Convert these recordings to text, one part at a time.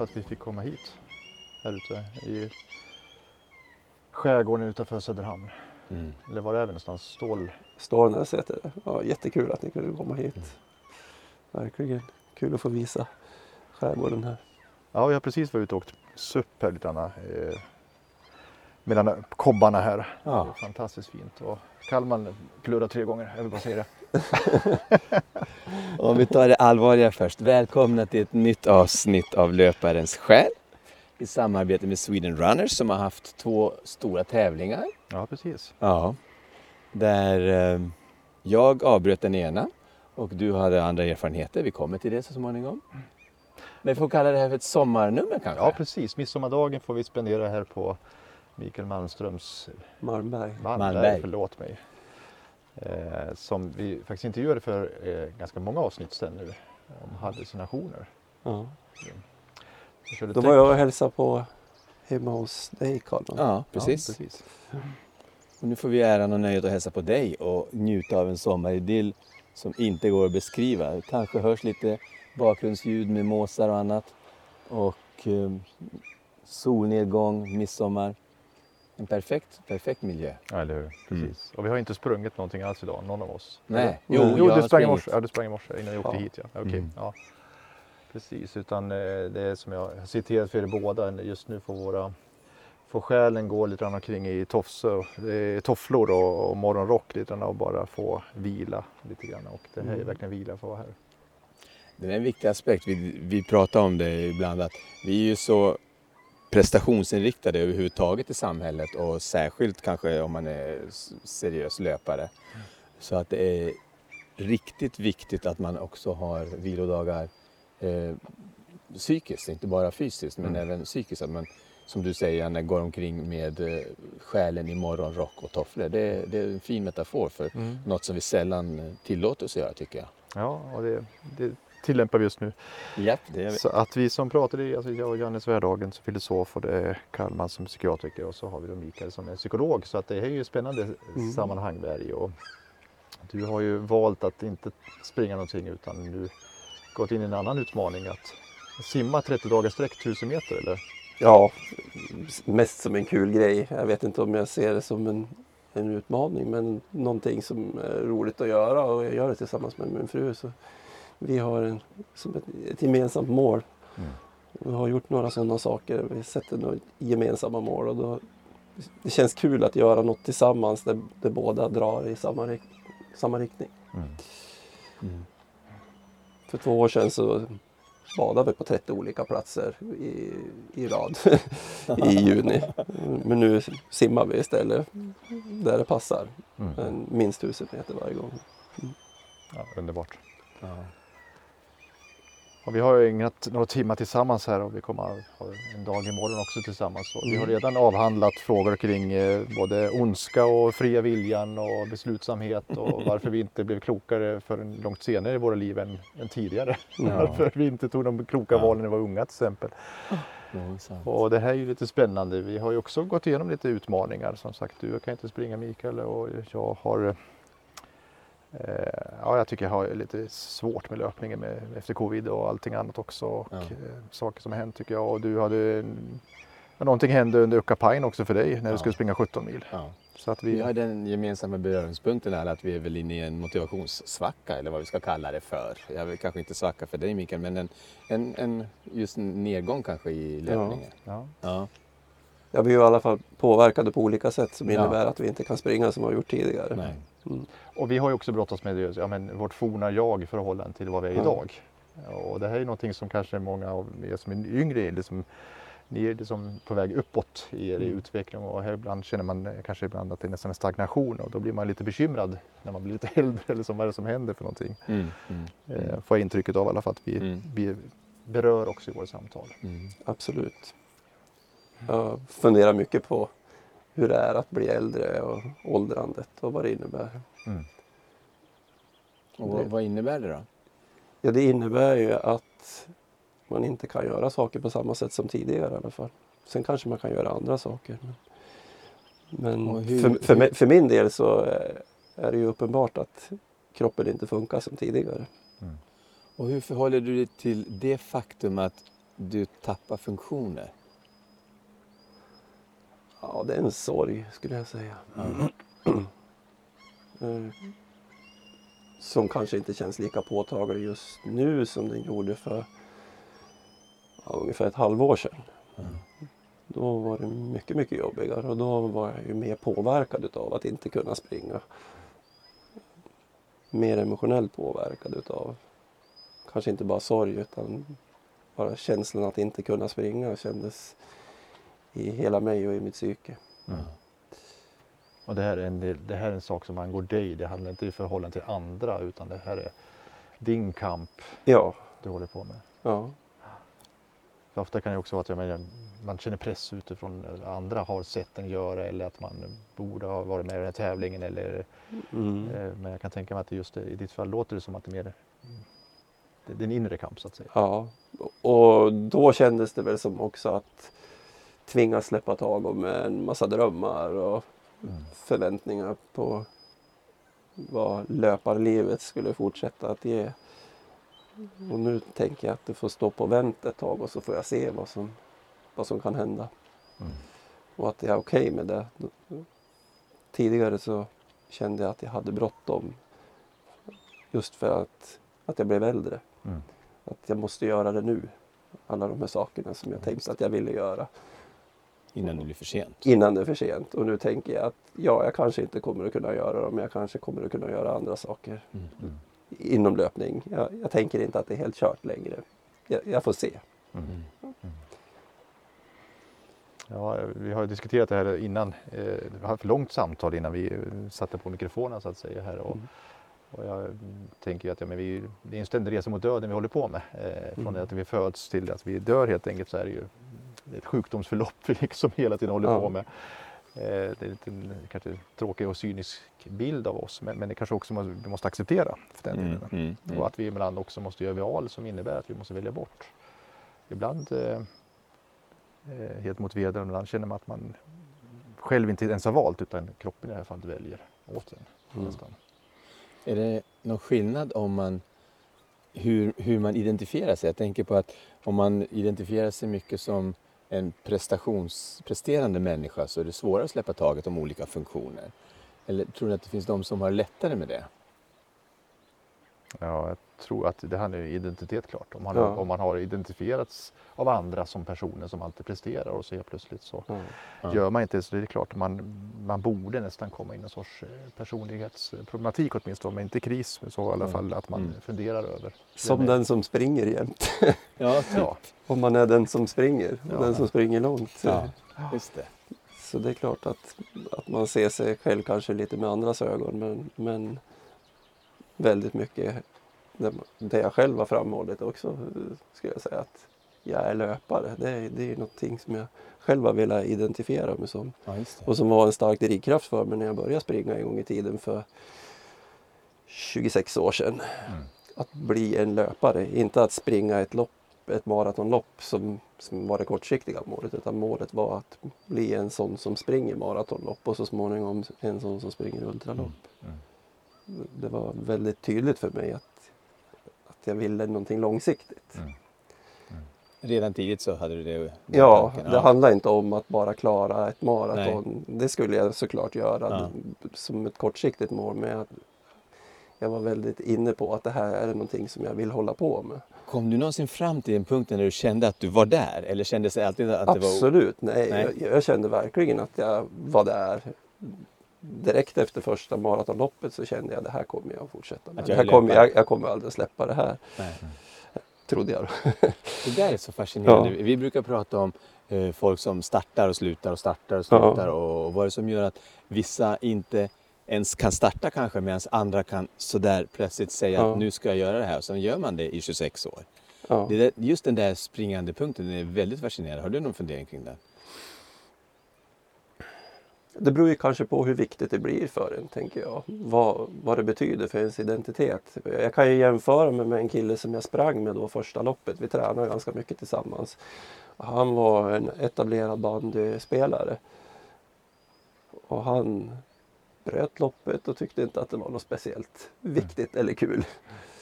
för att vi fick komma hit. Här ute i skärgården utanför Söderhamn. Mm. Eller var är vi någonstans? Stål... Stålnäs heter det. Ja, jättekul att ni kunde komma hit. Verkligen kul att få visa skärgården här. Ja, vi har precis varit ute och åkt SUP här lite grann. Eh, mellan kobbarna här. Ja. Fantastiskt fint. Och Kalman klurrar tre gånger, jag vill bara säga det. Om vi tar det allvarliga först. Välkomna till ett nytt avsnitt av Löparens själ. I samarbete med Sweden Runners som har haft två stora tävlingar. Ja, precis. Ja. Där eh, jag avbröt den ena och du hade andra erfarenheter. Vi kommer till det så småningom. Men vi får kalla det här för ett sommarnummer kanske? Ja, precis. Midsommardagen får vi spendera här på Mikael Malmströms Malmberg. Malmberg, Malmberg. förlåt mig. Eh, som vi faktiskt intervjuade för eh, ganska många avsnitt sedan nu. Om hallucinationer. Ja. Då var jag och hälsade på hemma hos dig Carl. Ja, precis. Ja, precis. Och nu får vi äran och nöjet att hälsa på dig och njuta av en sommaridyll som inte går att beskriva. Det kanske hörs lite bakgrundsljud med måsar och annat. Och eh, solnedgång, midsommar. En perfekt, perfekt miljö. Ja, eller hur. Precis. Och vi har inte sprungit någonting alls idag, någon av oss. Nej. Jo, jo jag du sprang i morse. Ja, du sprang i morse innan jag åkte Ja. hit. Ja. Okej. Mm. Ja. Precis, utan eh, det är som jag har citerat för er båda. Just nu får våra får själen gå lite grann omkring i tofsor, eh, tofflor och, och morgonrock lite grann och bara få vila lite grann. Och det här är Mm. verkligen vila för att vara här. Det är en viktig aspekt. Vi, vi pratar om det ibland att vi är ju så prestationsinriktade överhuvudtaget i samhället och särskilt kanske om man är seriös löpare. Så att det är riktigt viktigt att man också har vilodagar eh, psykiskt, inte bara fysiskt men Mm. även psykiskt. Att man, som du säger, Janne, går omkring med eh, själen i morgonrock och tofflor. Det, det är en fin metafor för något som vi sällan eh, tillåter oss göra tycker jag. Ja, och det, det tillämpar vi just nu. Japp, det är vi. Så att vi som pratade, alltså jag och Janne Svärdagen som filosof och det är Kalman som psykiatriker och så har vi då Mikael som är psykolog. Så att det här är ju spännande Mm. sammanhang där. Och du har ju valt att inte springa någonting utan du gått in i en annan utmaning att simma 30 dagar sträck 1000 meter eller? Ja, mest som en kul grej. Jag vet inte om jag ser det som en, en utmaning men någonting som är roligt att göra och jag gör det tillsammans med min fru. Så vi har en, som ett, ett gemensamt mål. Mm. Vi har gjort några sådana saker. Vi sätter några gemensamma mål och då, det känns kul att göra något tillsammans där, där båda drar i samma, rikt, samma riktning. Mm. För två år sedan så badade vi på 30 olika platser i, i rad i juni. Men nu simmar vi istället där det passar. Mm. Minst 1000 meter varje gång. Ja, underbart. Ja. Och vi har ju ägnat några timmar tillsammans här och vi kommer ha en dag imorgon också tillsammans. Och vi har Mm. redan avhandlat frågor kring eh, både ondska och fria viljan och beslutsamhet och varför vi inte blev klokare förrän långt senare i våra liv än, än tidigare. Ja. Varför vi inte tog de kloka valen när vi var unga till exempel. Sant. Och det här är ju lite spännande. Vi har ju också gått igenom lite utmaningar. Som sagt, du kan inte springa Mikael och jag har ja, jag tycker jag har lite svårt med löpningen med, efter covid och allting annat också. Och, Ja. eh, saker som har hänt tycker jag. Och du hade någonting hände under Uckapain också för dig när Ja. du skulle springa 17 mil. Ja. Så att Vi vi, har den gemensamma beröringspunkten här att vi är väl inne i en motivationssvacka eller vad vi ska kalla det för. Jag vill kanske inte svacka för dig Mikael men en, en, en just en nedgång kanske i löpningen. ja, Ja. Ja, vi är i alla fall påverkade på olika sätt som Ja. innebär att vi inte kan springa som vi har gjort tidigare. Nej. Mm. Och vi har ju också brottats med det, ja, men vårt forna jag i förhållande till vad vi är idag. Och det här är någonting som kanske många av er som är yngre är liksom, ni är liksom på väg uppåt i er Mm. utveckling och här ibland känner man kanske ibland att det är nästan en stagnation och då blir man lite bekymrad när man blir lite äldre eller som vad är det som händer för någonting. Mm. Mm. Eh, får jag intrycket av i alla fall att vi, Mm. vi berör också i våra samtal. Mm. Absolut. Jag funderar mycket på hur det är att bli äldre och åldrandet och vad det innebär. Och vad, vad innebär det då? Ja, det innebär ju att man inte kan göra saker på samma sätt som tidigare i alla fall. Sen kanske man kan göra andra saker. Men, men hur- för, för, hur- för min del så är- är det ju uppenbart att kroppen inte funkar som tidigare. Och hur förhåller du dig till det faktum att du tappar funktioner? Ja, det är en sorg skulle jag säga. Eh, som kanske inte känns lika påtaglig just nu som den gjorde för ja, ungefär ett halvår sedan. Då var det mycket, mycket jobbigare och då var jag ju mer påverkad utav att inte kunna springa. Mer emotionellt påverkad utav kanske inte bara sorg utan bara känslan att inte kunna springa kändes i hela mig och i mitt psyke. Mm. Och det här, är en del, det här är en sak som angår dig. Det handlar inte i förhållande till andra utan det här är din kamp Ja, du håller på med. ja, För ofta kan det också vara att jag menar, man känner press utifrån andra har sett en göra eller att man borde ha varit med i den här tävlingen. Eller, mm. eh, men jag kan tänka mig att det just i ditt fall låter det som att det är mer det är en inre kamp så att säga. ja. Och då kändes det väl som också att tvingas släppa tag om en massa drömmar och Mm. förväntningar på vad löparlivet skulle fortsätta att ge. Och nu tänker jag att det får stå på vänt ett tag och så får jag se vad som, vad som kan hända. Mm. Och att jag är okej med det. Tidigare så kände jag att jag hade bråttom. Just för att, att jag blev äldre. Mm. Att jag måste göra det nu. Alla de här sakerna som jag tänkte att jag ville göra. Innan det blir för sent. Innan det är för sent. Och nu tänker jag att ja, jag kanske inte kommer att kunna göra dem. Men jag kanske kommer att kunna göra andra saker Mm. Mm. inom löpning. Jag, jag tänker inte att det är helt kört längre. Jag, jag får se. Mm. Mm. Ja, vi har diskuterat det här innan. Eh, Vi har haft ett långt samtal innan vi eh, satte på mikrofonen så att säga. Här. Och, Mm. och jag mm, tänker ju att ja, men vi, det är en ständig resa mot döden vi håller på med. Eh, från Mm. det att vi föds till att vi dör helt enkelt så är det ju ett sjukdomsförlopp vi liksom hela tiden håller Ja. på med. Eh, det är lite en kanske tråkig och cynisk bild av oss men, men det kanske också måste, vi måste acceptera. För den Mm. Mm. Mm. Och att vi ibland också måste göra val som innebär att vi måste välja bort. Ibland eh, eh, helt mot vedern, ibland känner man att man själv inte ens har valt utan kroppen i det här fallet väljer åt en. Mm. Är det någon skillnad om man hur, hur man identifierar sig? Jag tänker på att om man identifierar sig mycket som en prestationspresterande människa så är det svårare att släppa taget om olika funktioner. Eller tror du att det finns de som har lättare med det? Ja, jag tror att det handlar om identitet klart. Om man, Ja. har, om man har identifierats av andra som personer som alltid presterar och så helt plötsligt så. Ja. gör man inte det så det är klart man, man borde nästan komma in i en sorts eh, personlighetsproblematik åtminstone, men inte kris, men så i alla Mm. fall att man Mm. funderar över. Som den som springer jämt. Ja, Ja, Om man är den som springer. Och Ja. den som springer långt. ja just det. Så det är klart att, att man ser sig själv kanske lite med andras ögon. Men, men väldigt mycket det, jag själv har framhållit också. Skulle jag säga att jag är löpare. Det är, det är någonting som jag själv har velat identifiera mig som. Ja. Och som var en stark drivkraft för mig när jag började springa en gång i tiden för 26 år sedan. Mm. Att bli en löpare, inte att springa ett lopp, ett maratonlopp som, som var det kortsiktiga målet. Utan målet var att bli en sån som springer maratonlopp och så småningom en sån som springer ultralopp. Mm. Det var väldigt tydligt för mig att jag ville någonting långsiktigt. Mm. Redan tidigt så hade du det? Ja, tanken. det handlar inte om att bara klara ett maraton. Det skulle jag såklart göra Ja. som ett kortsiktigt mål. Men jag, jag var väldigt inne på att det här är någonting som jag vill hålla på med. Kom du någonsin fram till den punkten när du kände att du var där? Eller kändes det alltid att det var... Absolut, nej. Nej. Jag, jag kände verkligen att jag var där. Direkt efter första maratonloppet så kände jag att det här kommer jag att fortsätta med. Att Det jag är kommer, jag, jag kommer aldrig släppa det här, Nej. trodde jag. då. Det där är så fascinerande. Vi brukar prata om eh, folk som startar och slutar och startar och Ja. slutar och vad är det som gör att vissa inte ens kan starta kanske medan andra kan sådär plötsligt säga Ja. att nu ska jag göra det här och sen gör man det i 26 år. Ja. Det där, just den där springande punkten är väldigt fascinerande. Har du någon fundering kring den? Det beror ju kanske på hur viktigt det blir för en, tänker jag. Vad, vad det betyder för ens identitet. Jag kan ju jämföra mig med en kille som jag sprang med då första loppet. Vi tränade ganska mycket tillsammans. Han var en etablerad bandyspelare. Och han bröt loppet och tyckte inte att det var något speciellt viktigt eller kul.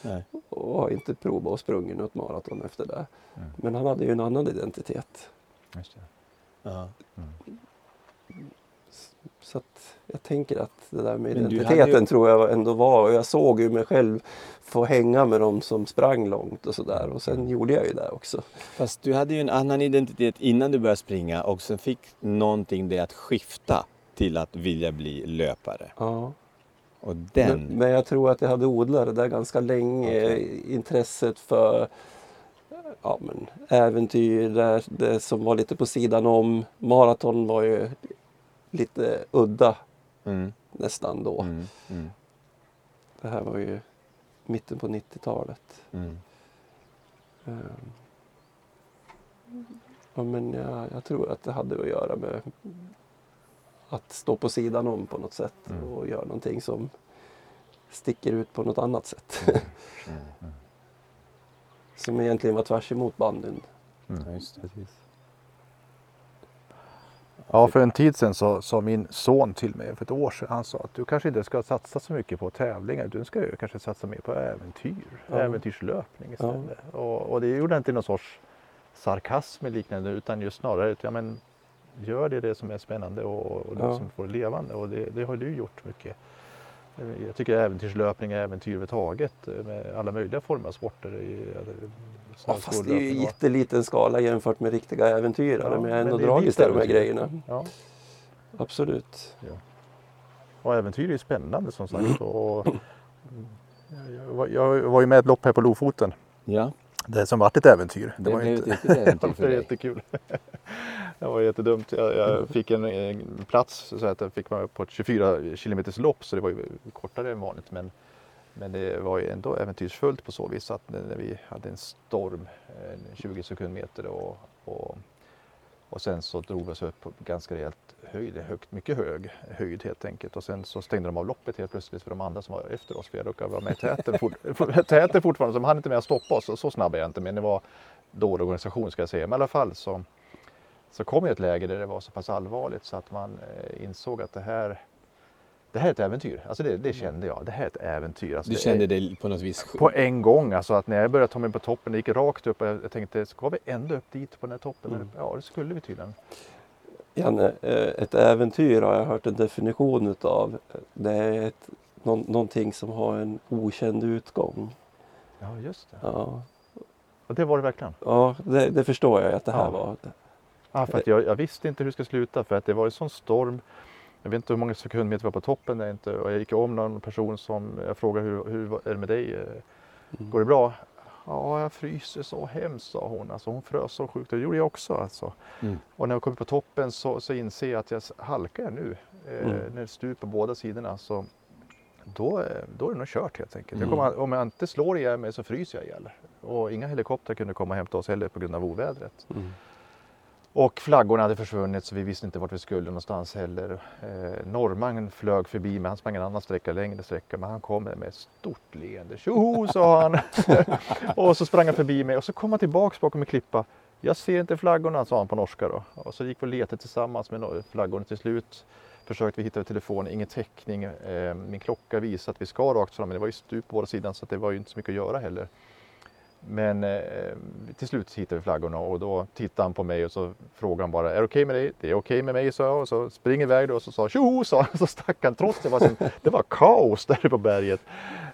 Nej. och har inte provat att sprungit något maraton efter det. Mm. Men han hade ju en annan identitet. Just det. Ja. Så jag tänker att det där med Men identiteten ju- tror jag ändå var, och jag såg ju mig själv få hänga med dem som sprang långt och sådär och sen gjorde jag ju det också. Fast du hade ju en annan identitet innan du började springa och sen fick någonting det att skifta till att vilja bli löpare. Ja. Och Men, den... men jag tror att jag hade odlat det där ganska länge, Okej. intresset för ja, men, äventyr, det, det som var lite på sidan om. Maraton var ju lite udda Mm, nästan då. mm, mm, Det här var ju mitten på 90-talet. mm. Ehm. Ja, men jag, jag tror att det hade att göra med att stå på sidan om på något sätt Mm. och göra någonting som sticker ut på något annat sätt. Mm. som egentligen var tvärs emot bandyn. Ja, just det. Precis. Ja, för en tid sedan så sa min son till mig för ett år sedan. Han sa att du kanske inte ska satsa så mycket på tävlingar. Du ska ju kanske satsa mer på äventyr. Ja. Äventyrslöpning istället. Och, och det gjorde han inte i någon sorts sarkasm eller liknande utan just snarare att ja, men, gör det, det som är spännande och, och det Ja. som får levande. Och det, det har du gjort mycket. Jag tycker äventyrslöpning är äventyr överhuvudtaget med alla möjliga former av sporter. I, Ja, fast det är ju jätteliten skala jämfört med riktiga äventyrare. Ja, men jag har ändå det är dragits till de här grejerna. Ja. Absolut. Och äventyr är ju spännande som sagt. Och, jag, var, var ju med i ett lopp här på Lofoten. Ja, Det som vart ett äventyr. det var blev inte- ett riktigt äventyr det för var dig. jättekul. Det var jättedumt. Jag, jag fick en, en plats så att jag fick vara på ett 24 kilometers lopp så det var ju kortare än vanligt. Men, men det var ju ändå äventyrsfullt på så vis att när vi hade en storm, en 20 sekundmeter och, och, och sen så drog vi oss upp på ganska rejält höjd, högt, mycket hög höjd helt enkelt. Och sen så stängde de av loppet helt plötsligt för de andra som var efter oss. För jag råkade vara med i täten, fort, täten fortfarande, så de hann inte med att stoppa oss. Och så snabb är jag inte, men det var dålig organisation ska jag säga. Men i alla fall så, så kom jag ett läge där det var så pass allvarligt så att man eh, insåg att det här, det här är ett äventyr. Alltså det, det kände jag, det här är ett äventyr. Alltså Du det kände dig på något vis... på en gång, alltså att när jag började ta mig på toppen, det gick rakt upp och jag jag tänkte, ska vi ända upp dit på den här toppen? Mm. Ja, det skulle vi tydligen. Janne, eh, ett äventyr har jag hört en definition utav. Det är ett, nå- någonting som har en okänd utgång. Ja, just det. Ja, Och det var det verkligen. ja det, det förstår jag att det här Ja. var. Ja, för jag, jag visste inte hur det skulle sluta för att det var en sån storm. Jag vet inte hur många sekundmeter var på toppen där inte och jag gick om någon person som jag frågade hur, hur är det med dig? Mm. Går det bra? Ja, jag fryser så hemskt sa hon. Alltså, hon frös så sjukt och det gjorde jag också. Alltså. Mm. Och när jag kom upp på toppen så, så inser jag att jag halkar jag nu. Eh, Mm. När det stup på båda sidorna. Så då, eh, då är det nog kört helt enkelt. Mm. Jag kommer, om jag inte slår ihjäl mig så fryser jag ihjäl. Och inga helikoptrar kunde komma och hämta oss heller på grund av ovädret. Mm. Och flaggorna hade försvunnit så vi visste inte vart vi skulle någonstans heller. Eh, norrmannen flög förbi men han sprang en annan sträcka, längre sträcka. Men han kom med ett stort leende. Tjoho sa han! och så sprang han förbi mig och så kom han tillbaks bakom en klippa. Jag ser inte flaggorna sa han på norska då. Och så gick vi och letade tillsammans med flaggorna till slut. Försökte vi hitta telefonen, ingen täckning. Eh, min klocka visade att vi ska rakt fram men det var ju stup på båda sidan så det var ju inte så mycket att göra heller. Men eh, till slut hittade vi flaggorna och då tittade han på mig och så frågade han bara, är det okej med dig? Det är okej med mig, sa jag. Och så springer iväg då och så sa tjoho, sa han. Så stack han trots det var, som, det var kaos där på berget.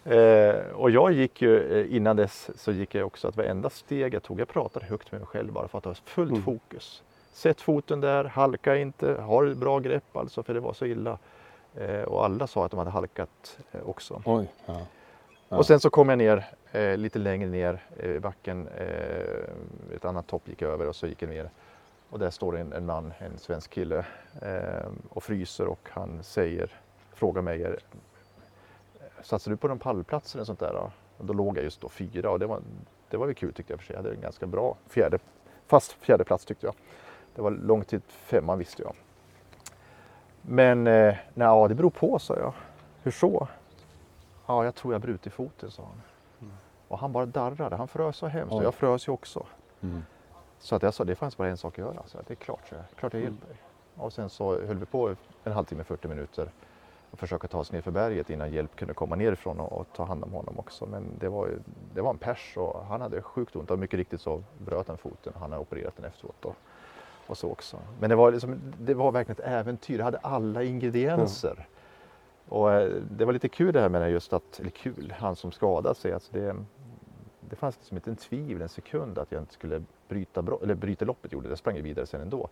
Eh, och jag gick ju, eh, innan dess så gick jag också att varenda steg jag tog, jag pratade högt med mig själv bara för att ha fullt Mm. fokus. Sätt foten där, halka inte, ha ett bra grepp alltså för det var så illa. Eh, och alla sa att de hade halkat eh, också. Oj. Ja. Ja. Och sen så kom jag ner eh, lite längre ner eh, i backen. Eh, ett annat topp gick över och så gick jag ner. Och där står en, en man, en svensk kille eh, och fryser och han säger, frågar mig, satsar du på någon pallplats eller sånt där? Då? Och då låg jag just då fyra och det var, det var ju kul tyckte jag för sig. Jag hade en ganska bra fjärde, fast fjärde plats tyckte jag. Det var långt till femman visste jag. Men eh, nej, ja, det beror på sa jag. Hur så? Ja, jag tror jag brutit foten, sa han. Och han bara darrade. Han frös så hemskt och jag frös ju också. Mm. Så att jag sa, det fanns bara en sak att göra. Så att det är klart, så jag, klart jag Mm. hjälper dig. Och sen så höll vi på en halvtimme, 40 minuter. och försöka ta sig ner för berget innan hjälp kunde komma nerifrån och, och ta hand om honom också. Men det var, ju, det var en pers och han hade sjukt ont och mycket riktigt så bröt han foten. Han har opererat den efteråt. Och, och så också. Men det var, liksom, det var verkligen ett äventyr. Det hade alla ingredienser. Och eh, det var lite kul det här med just att, eller kul, han som skadade sig. Alltså det, det fanns liksom inte en tvivel en sekund att jag inte skulle bryta, eller bryta loppet. Gjorde det. Jag sprang vidare sen ändå.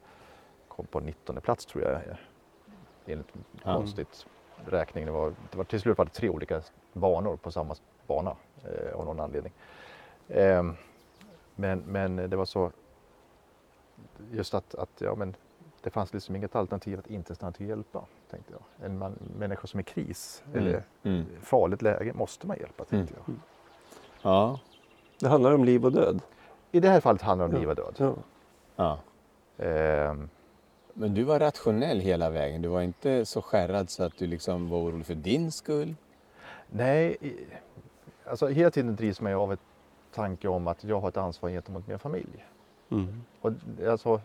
Kom på 19 plats tror jag. Enligt Ja. konstigt räkning. Det var, det var till slut var det tre olika banor på samma bana eh, av någon anledning. Ehm, men, men det var så just att, att ja, men det fanns liksom inget alternativ att inte stanna till och hjälpa. Tänkte jag. En man, människa som är i kris eller Mm. farligt läge måste man hjälpa. Tänkte jag. Ja. Det handlar om liv och död. I det här fallet handlar det om Ja. liv och död. Ja. ja. Ehm, Men du var rationell hela vägen. Du var inte så skärrad så att du liksom var orolig för din skull. nej, alltså hela tiden drivs man av ett tanke om att jag har ett ansvar gentemot min familj. Mm. Och alltså,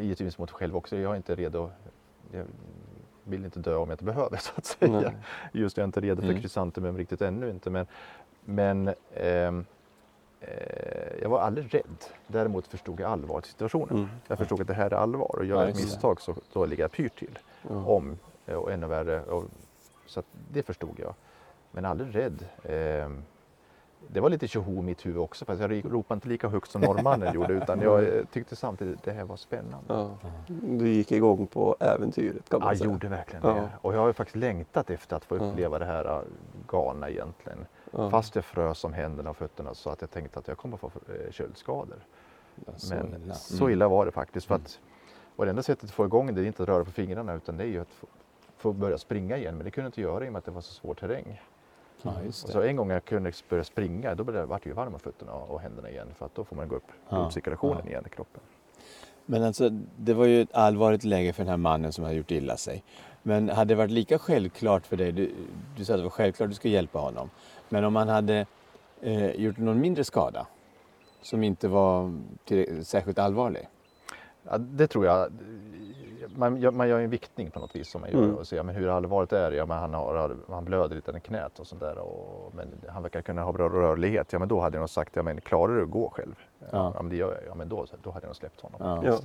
givetvis mot mig själv också. Jag är inte redo. Jag vill inte dö om jag inte behöver så att säga. Nej. Just jag är inte redo för Mm. krysantemum riktigt ännu inte. Men, men ehm, eh, jag var aldrig rädd. Däremot förstod jag allvaret i situationen. Mm. Jag förstod att det här är allvar och gör Ja, jag ett misstag så då ligger jag pyrt till. Ja. Om eh, och ännu värre. Och, så det förstod jag. Men aldrig rädd. Ehm, det var lite tjoho i mitt huvud också fast jag ropade inte lika högt som norrmannen gjorde utan jag eh, tyckte samtidigt att det här var spännande. Ja. Du gick igång på äventyret kan man Jag säga. gjorde verkligen Ja. det. Och jag har ju faktiskt längtat efter att få Ja. uppleva det här äh, galna egentligen. Ja. Fast jag frös om händerna och fötterna så att jag tänkte att jag kommer få eh, köldskador. Ja, så Men illa. så Mm. illa var det faktiskt. För att, och det enda sättet att få igång det är inte att röra på fingrarna utan det är ju att få, få börja springa igen. Men det kunde jag inte göra i och med att det var så svår terräng. Ja, just Och så en gång jag kunde börja springa då blev det, vart det varm om fötterna och händerna igen för att då får man gå upp Ja, blodcirkulationen ja. igen i kroppen. Men alltså, det var ju ett allvarligt läge för den här mannen som hade gjort illa sig. Men hade det varit lika självklart för dig, du, du sa att det var självklart att du skulle hjälpa honom. Men om han hade eh, gjort någon mindre skada som inte var till, särskilt allvarlig. Ja, det tror jag. Man gör, man gör en viktning på något vis som man gör Mm. och ser men hur allvarligt är det? Ja, men han, har, han blöder lite i knät och sånt där. Och, men han verkar kunna ha bra rörlighet. Ja, men då hade jag nog sagt, ja, men klarar du att gå själv? Ja, Ja. men det gör jag. Ja, men då, då hade jag nog släppt honom. Ja.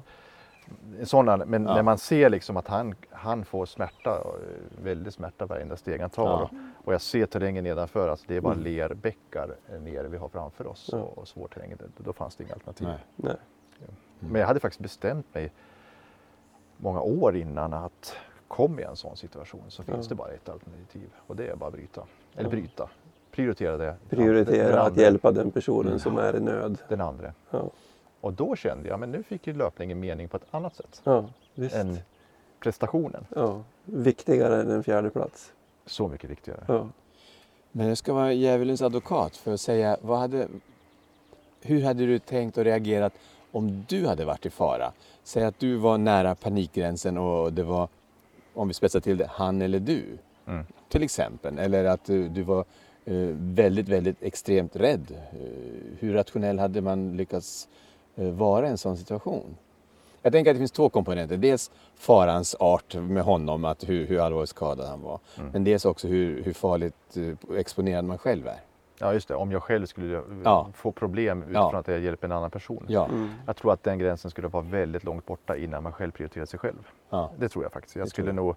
Ja. Sådana, men Ja. när man ser liksom att han, han får smärta, eh, väldigt smärta varenda steg han tar. Ja. Och, och jag ser terrängen nedanför, alltså det är bara Mm. lerbäckar eh, nere vi har framför oss. Ja. Och, och svår terräng, då, då fanns det inga alternativ. Nej. Nej. Men jag hade faktiskt bestämt mig många år innan att jag i en sån situation så finns Ja. det bara ett alternativ och det är bara att bryta. Eller bryta. Prioritera det. Den Prioritera att andra. hjälpa den personen Mm. som är i nöd. Den andra. Ja, Och då kände jag, men nu fick ju löpningen mening på ett annat sätt ja visst. än prestationen. Ja. Viktigare än en fjärde plats. Så mycket viktigare. Ja. Men jag ska vara djävulens advokat för att säga, vad hade, hur hade du tänkt och reagerat om du hade varit i fara? Säg att du var nära panikgränsen och det var, om vi spetsar till det, han eller du. Mm. Till exempel. Eller att du, du var eh, väldigt, väldigt extremt rädd. Eh, hur rationell hade man lyckats eh, vara i en sån situation? Jag tänker att det finns två komponenter. Dels farans art med honom, att hur, hur allvarligt skadad han var. Mm. Men dels också hur, hur farligt eh, exponerad man själv är. Ja just det, om jag själv skulle eh, Ja. få problem utifrån Ja. att jag hjälper en annan person. Ja, Mm. Jag tror att den gränsen skulle vara väldigt långt borta innan man själv prioriterar sig själv. ja. Det tror jag faktiskt. Jag Det skulle tror nog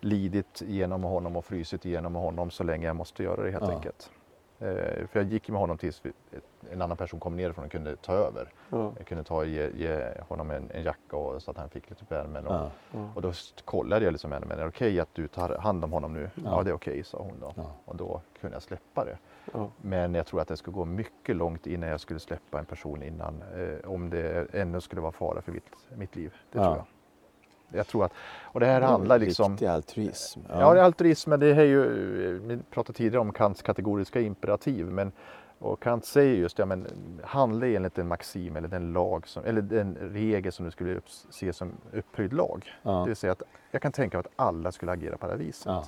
lidit igenom honom och frysit igenom honom så länge jag måste göra det helt Ja. enkelt. Eh, för jag gick med honom tills en annan person kom nerifrån och kunde ta över. Ja. Jag kunde ta och ge, ge honom en, en jacka och, så att han fick lite värmen. Och, ja. Ja. och då kollade jag liksom med henne, är det okej att du tar hand om honom nu? Ja, Ja. det är okej, sa hon då. Och då kunde jag släppa det. Men jag tror att det skulle gå mycket långt innan jag skulle släppa en person innan, eh, om det ännu skulle vara fara för mitt, mitt liv. Det tror jag. Jag tror att, och det här handlar liksom... Riktig altruism. Ja, det är altruism, men det är ju, vi pratade tidigare om Kants kategoriska imperativ, men och Kant säger just ja, men handla enligt den maxim eller den lag som, eller den regel som du skulle upp, se som upphöjd lag. ja. Det vill säga att jag kan tänka mig att alla skulle agera på det här viset. Ja.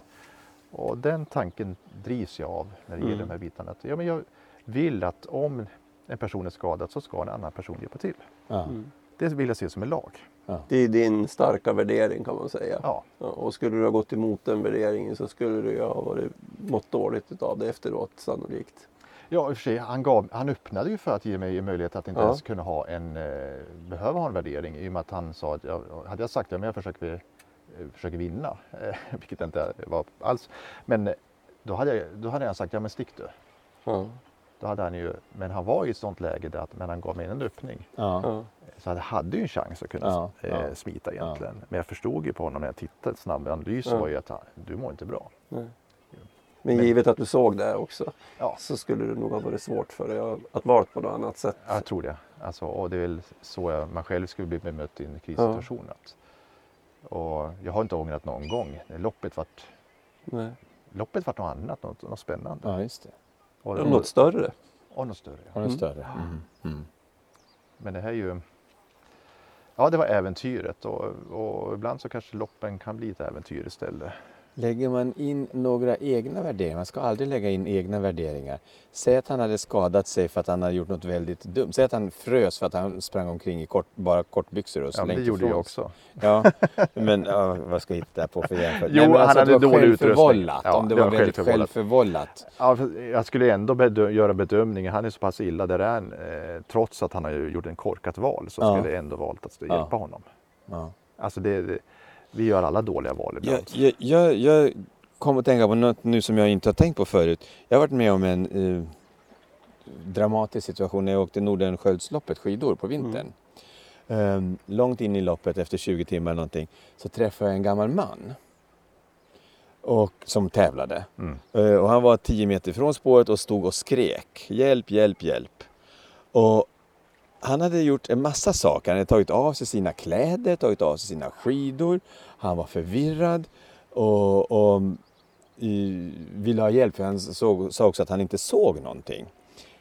Och den tanken drivs jag av när det gäller Mm. de här bitarna. Att, ja, men jag vill att om en person är skadad så ska en annan person hjälpa till. Ja. Mm. Det vill jag se som en lag. Ja. Det är din starka värdering kan man säga. Ja, och skulle du ha gått emot den värderingen så skulle du ha varit, mått dåligt utav det efteråt sannolikt. ja i och för sig, han, gav, han öppnade ju för att ge mig möjlighet att inte Ja. ens kunna ha en, eh, behöva ha en värdering i och med att han sa att jag, hade jag sagt att jag försöker, eh, försöker vinna, eh, vilket det inte var alls, men eh, då hade, jag, då hade jag sagt ja men stick du. Ja, Då hade han ju, men han var i ett sånt läge där att, men han gav mig en öppning. Ja. ja, Så han hade ju en chans att kunna Ja, eh, ja. smita egentligen. Men jag förstod ju på honom när jag tittade, snabb analys Ja. var ju att han, du mår inte bra. nej. Men Men- givet att du såg det också Ja, så skulle det nog ha varit svårt för dig att vara på något annat sätt. jag tror det. Alltså, och det är väl så jag, man själv skulle bli bemött i en krissituation. Att, och jag har inte ångrat någon gång. Loppet vart, Nej. loppet vart något annat, något, något spännande. ja, just det. Och, Eller Något större. och något större. Ja. den Mm. större? Mm. Mm. Men det här är ju Ja, det var äventyret och, och ibland så kanske loppen kan bli ett äventyr istället. Lägger man in några egna värderingar? Man ska aldrig lägga in egna värderingar. Säg att han hade skadat sig för att han hade gjort något väldigt dumt. Säg att han frös för att han sprang omkring i kort, bara kortbyxor och Ja, men slängt det gjorde jag också. Ja, men ja, vad ska jag hitta på för jämförelse? Jo, Nej, men han alltså att hade dålig utrustning. Ja, om det, det var var väldigt självförvållat. Ja, jag skulle ändå bedö- göra bedömningen, han är så pass illa där han, eh, trots att han har gjort en korkat val så Ja. skulle jag ändå valt att Ja. hjälpa honom. Ja. Alltså det, det, vi gör alla dåliga val ibland. jag, jag, jag kom att tänka på något nu som jag inte har tänkt på förut. Jag har varit med om en eh, dramatisk situation när jag åkte Nordenskiöldsloppet skidor på vintern. Ehm, långt in i loppet, efter 20 timmar någonting, så träffade jag en gammal man. Och, som tävlade. Mm. Eh, och han var 10 meter från spåret och stod och skrek. Hjälp, hjälp, hjälp. Och han hade gjort en massa saker. Han hade tagit av sig sina kläder, tagit av sig sina skidor. Han var förvirrad och, och mm, i, ville ha hjälp för han såg, sa också att han inte såg någonting.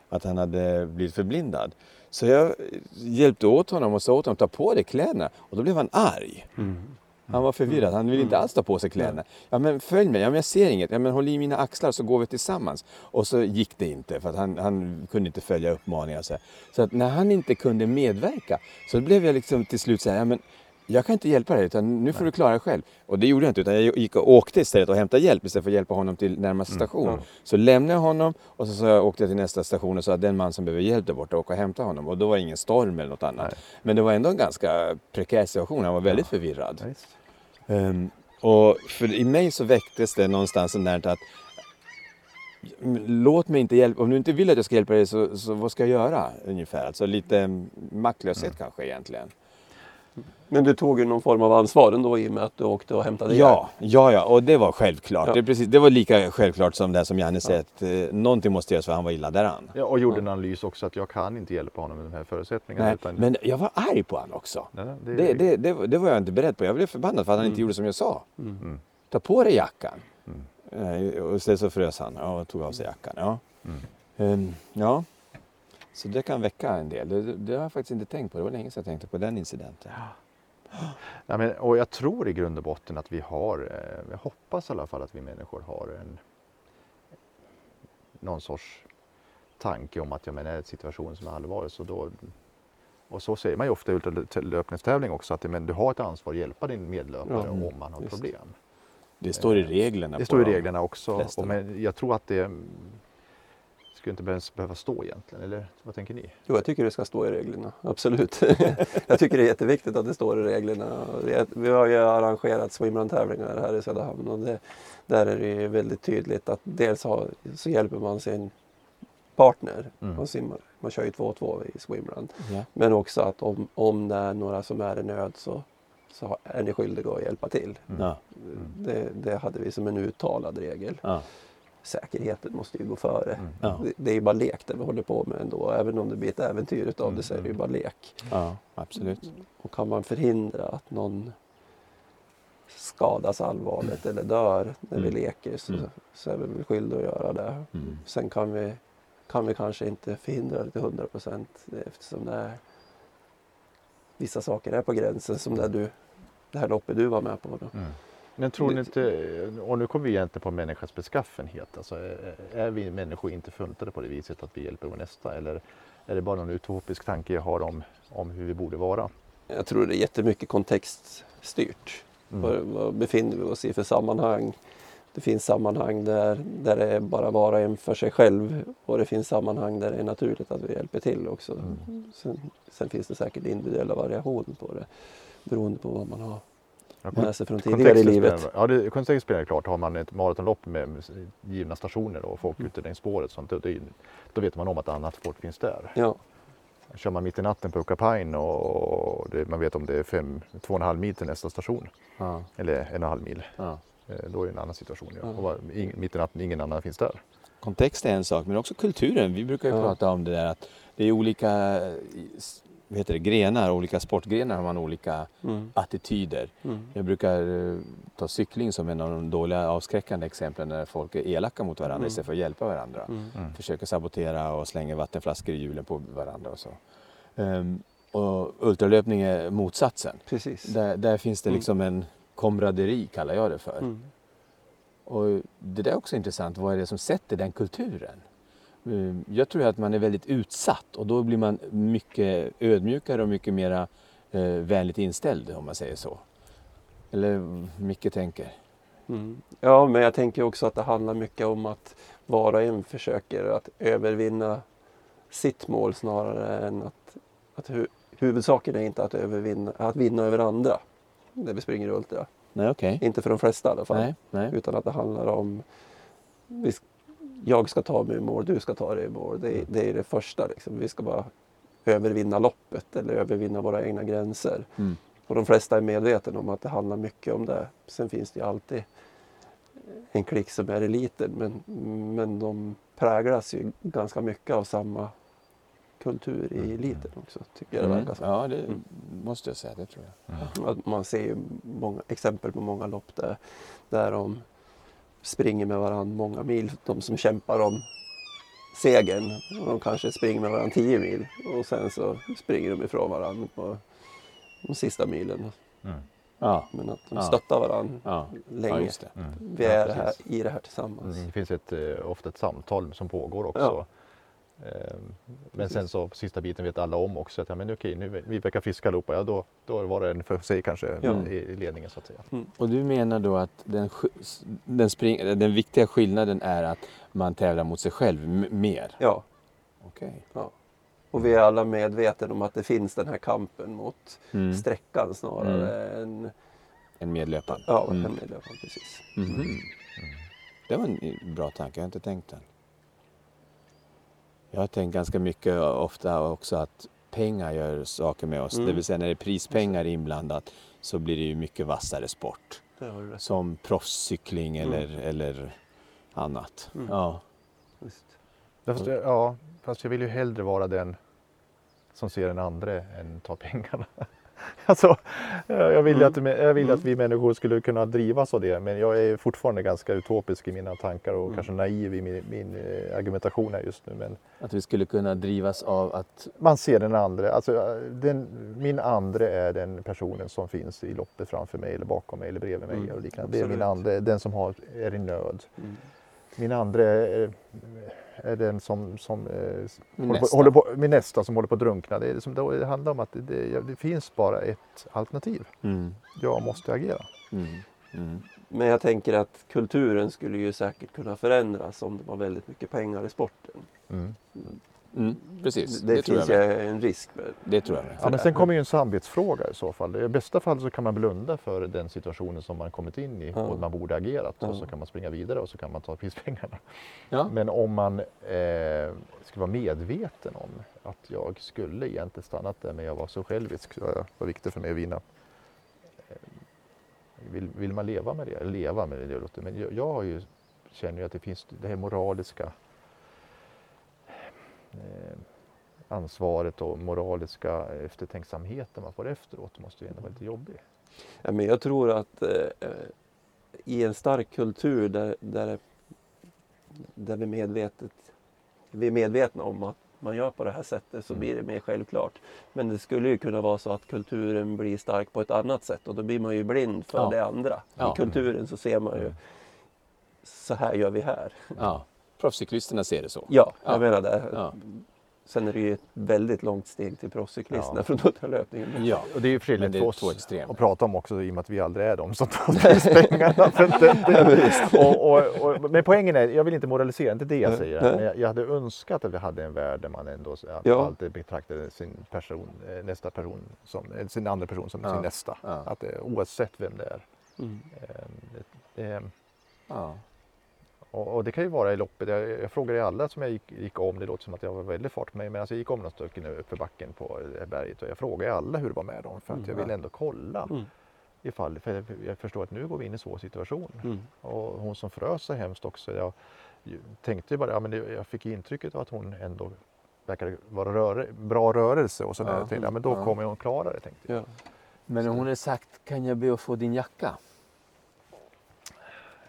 Att han hade blivit förblindad. Så jag hjälpte åt honom och sa åt honom att ta på dig kläderna. Och då blev han arg. Mm. Han var förvirrad, han ville inte alls ta på sig kläderna. Ja men följ mig, ja, men jag ser inget. Ja men håll i mina axlar så går vi tillsammans. Och så gick det inte för att han, han kunde inte följa uppmaningar. Så, här. så att när han inte kunde medverka så blev jag liksom till slut så här, ja men jag kan inte hjälpa dig utan nu får du klara dig själv. Och det gjorde jag inte utan jag gick och åkte istället och hämtade hjälp istället för att hjälpa honom till närmaste station. ja. Så lämnade jag honom och så, så åkte jag till nästa station och sa att den man som behöver hjälp där borta, åka och hämta honom. Och då var det ingen storm eller något annat. Nej. Men det var ändå en ganska prekär situation, han var väldigt förvirrad. Ja, Ehm, och för i mig så väcktes det någonstans där att låt mig inte hjälpa, om du inte vill att jag ska hjälpa dig så, så vad ska jag göra ungefär? Alltså lite mm, maktlöshet kanske egentligen. Men du tog ju någon form av ansvar ändå i och med att du åkte och hämtade Ja, ja, ja, och det var självklart. Ja. Det, precis, det var lika självklart som det som Janne säger att eh, någonting måste göras för han var illa däran. Ja, och gjorde en analys också att jag kan inte hjälpa honom med de här förutsättningarna. Nej, utan, men jag var arg på honom också. Nej, det, Det, det, det, var- det var jag inte beredd på. Jag blev förbannad för att han inte gjorde som jag sa. Mm. Ta på dig jackan. Eh, Och istället så frös han ja, och tog av sig jackan. Ja. Mm. Ehm, ja. Så det kan väcka en del. Det, det har jag faktiskt inte tänkt på. Det var länge sedan jag tänkte på den incidenten. Ja, men, och jag tror i grund och botten att vi har, eh, jag hoppas i alla fall att vi människor har en någon sorts tanke om att ja, men är det en situation som är allvarlig så då och så säger man ju ofta i ultralöpningstävling också att men, du har ett ansvar att hjälpa din medlöpare Ja, om man har just. problem. Det står i reglerna. Det står i reglerna också. Och men jag tror att det skulle inte ens behöva stå egentligen, eller vad tänker ni? Jo, jag tycker det ska stå i reglerna. Absolut. jag tycker det är jätteviktigt att det står i reglerna. Vi har ju arrangerat swimrun-tävlingar här i Söderhamn och det, där är det ju väldigt tydligt att dels har, så hjälper man sin partner. Mm. Man, simmar, man kör ju 2-2 i swimrun. Ja. Men också att om, om det är några som är i nöd så, så är ni skyldiga att hjälpa till. Ja. Det, det hade vi som en uttalad regel. Ja. Säkerheten måste ju gå före. Mm. Ja. Det, det är ju bara lek det vi håller på med ändå. Även om det blir ett äventyr utav det så är det ju bara lek. ja, absolut. Och kan man förhindra att någon skadas allvarligt eller dör när vi Mm. leker så, Mm. så är vi väl skyldiga att göra det. Mm. Sen kan vi, kan vi kanske inte förhindra det till 100 procent eftersom det är vissa saker är på gränsen som det, du, det här loppet du var med på. Då. Men tror ni inte, och nu kommer vi egentligen på människans beskaffenhet, alltså är, är vi människor inte funtade på det viset att vi hjälper vår nästa eller är det bara någon utopisk tanke jag har om, om hur vi borde vara? Jag tror det är jättemycket kontextstyrt. Mm. Vad, vad befinner vi oss i för sammanhang? Det finns sammanhang där, där det är bara var och en för sig själv och det finns sammanhang där det är naturligt att vi hjälper till också. Mm. Sen, sen finns det säkert individuella variationer på det beroende på vad man har Ja, med från tidigare i livet. Ja, det, kontexten spelar klart. Har man ett maratonlopp med givna stationer och folk ute längs spåret, sånt, då, det, då vet man om att annat folk finns där. Ja, Kör man mitt i natten på Ucapine och det, man vet om det är fem, två och en halv mil till nästa station, Ja, eller en och en halv mil, ja. eh, då är det en annan situation. Ja. Och ing, mitt i natten, ingen annan finns där. Kontext är en sak, men också kulturen. Vi brukar ju prata om det där att det är olika eh, vad heter det, grenar, olika sportgrenar har man olika mm. attityder. Mm. Jag brukar eh, ta cykling som en av de dåliga avskräckande exemplen när folk är elaka mot varandra Mm. istället för att hjälpa varandra. Mm. Mm. Försöker sabotera och slänger vattenflaskor i hjulen på varandra och så. Ehm, och ultralöpning är motsatsen. Precis. Där, där finns det Mm. liksom en komraderi kallar jag det för. Mm. Och det där är också intressant. Vad är det som sätter den kulturen? Mm, Jag tror att man är väldigt utsatt och då blir man mycket ödmjukare och mycket mera eh, vänligt inställd om man säger så. Eller Micke tänker. Mm. Ja, men jag tänker också att det handlar mycket om att var och en försöker att övervinna sitt mål snarare än att, att hu huvudsaken är inte att, övervinna, att vinna över andra när vi springer ultra. Nej, okej. Inte för de flesta i alla fall. Nej, nej. Utan att det handlar om vi, jag ska ta mig i mål, du ska ta dig i mål. Det, är- det är det första. Liksom. Vi ska bara övervinna loppet eller övervinna våra egna gränser. Mm. Och de flesta är medvetna om att det handlar mycket om det. Sen finns det ju alltid en klick som är eliten men, men de präglas ju ganska mycket av samma kultur i eliten också. Tycker jag det Mm. verkar som. Ja, det Mm. måste jag säga. Det tror jag. Att Man ser ju många exempel på många lopp där, där de springer med varandra många mil. De som kämpar om segern. Och de kanske springer med varandra 10 mil och sen så springer de ifrån varandra på de sista milen. Mm. Ja, Men att de Ja. stöttar varandra ja. ja länge. just det. Mm. Vi Ja, är här, i det här tillsammans. Mm, Det finns ett, eh, ofta ett samtal som pågår också. Ja. Ehm, Men Precis. sen så sista biten vet alla om också att ja, men okej, nu vi verkar friska allihopa. Ja, då, då var det en för sig kanske Ja. i ledningen så att säga. Och du menar då att den, den, spring, den viktiga skillnaden är att man tävlar mot sig själv mer? Ja, Okej. och vi är alla medvetna om att det finns den här kampen mot Mm. sträckan snarare än En medlöpare? ja, Mm. en medlöpare. Precis. Mhm. Det var en bra tanke, jag har inte tänkt den. Jag har tänkt ganska mycket ofta också att pengar gör saker med oss. Mm. Det vill säga när det är prispengar inblandat så blir det ju mycket vassare sport. Som proffscykling Mm. eller, eller annat. Mm. Ja. Visst. Fast, jag- ja, fast jag vill ju hellre vara den som ser den andra än tar pengarna. alltså, jag vill, Mm. att, jag vill Mm. att vi människor skulle kunna drivas av det men jag är fortfarande ganska utopisk i mina tankar och Mm. kanske naiv i min, min eh, argumentation här just nu. Men Att vi skulle kunna drivas av att... man ser den andra, alltså den, min andra är den personen som finns i loppet framför mig eller bakom mig eller bredvid mig. Mm, och liknande. Det är min andra, den som har, är i nöd. Mm. Min andra är, är den som, som eh, Min håller, på, nästa. håller på, min nästa som håller på att drunkna. Det, är som, då, det handlar om att det, det, det finns bara ett alternativ. Mm. Jag måste agera. Mm. Mm. Men jag tänker att kulturen skulle ju säkert kunna förändras om det var väldigt mycket pengar i sporten. Mm. Precis, Det, det, tror jag finns en risk Det tror jag. Ja, men sen kommer ju en samvetsfråga i så fall. I bästa fall så kan man blunda för den situationen som man kommit in i Ja. och man borde agerat Ja. och så kan man springa vidare och så kan man ta prispengarna. Ja. Men om man eh, skulle vara medveten om att jag skulle egentligen stannat där men jag var så självisk, så det var viktigt för mig att vinna. Eh, Vill, vill man leva med det? Leva med det, det låter, men jag, jag har ju, känner ju att det finns det här moraliska ansvaret och moraliska eftertänksamheten man får efteråt måste ju ändå vara lite jobbig. Ja, men jag tror att eh, i en stark kultur där, där, där vi, medvetet, vi är medvetna om att man gör på det här sättet så Mm. blir det mer självklart. Men det skulle ju kunna vara så att kulturen blir stark på ett annat sätt och då blir man ju blind för Ja. det andra. Ja. I kulturen så ser man ju Mm. så här gör vi här. Ja. Proffscyklisterna ser det så. Ja, Ja. jag menar det. Ja. Sen är det ju ett väldigt långt steg till proffscyklisterna Ja. från ultralöpningen. Men- Ja, Och det är ju det för oss att prata om också i och med att vi aldrig är de som tar mest pengarna. Och, och, och, men poängen är, jag vill inte moralisera, inte det jag säger. nej. Men jag, jag hade önskat att vi hade en värld där man ändå att Ja. alltid betraktade sin person, eh, nästa person som, eh, sin andra person som Ja. sin nästa. Ja. Att det, oavsett vem det är. Mm. Eh, Det, det, Ja. Och, och det kan ju vara i loppet. Jag, jag frågade alla som jag gick, gick om, det låter som att jag var väldigt fart med, men alltså jag gick om några stycken upp för backen på här berget och jag frågade alla hur det var med dem för att jag Mm. ville ändå kolla Mm. ifall, för jag- jag förstår att nu går vi in i en svår situation. Mm. Och hon som frös så hemskt också, jag tänkte ju bara, ja, men det, jag fick intrycket av att hon ändå verkade vara röre, bra rörelse och sådär. Ja. Jag tänkte, ja, men då Ja. kommer hon klara det tänkte jag. Ja. Men hon hade sagt, kan jag be att få din jacka?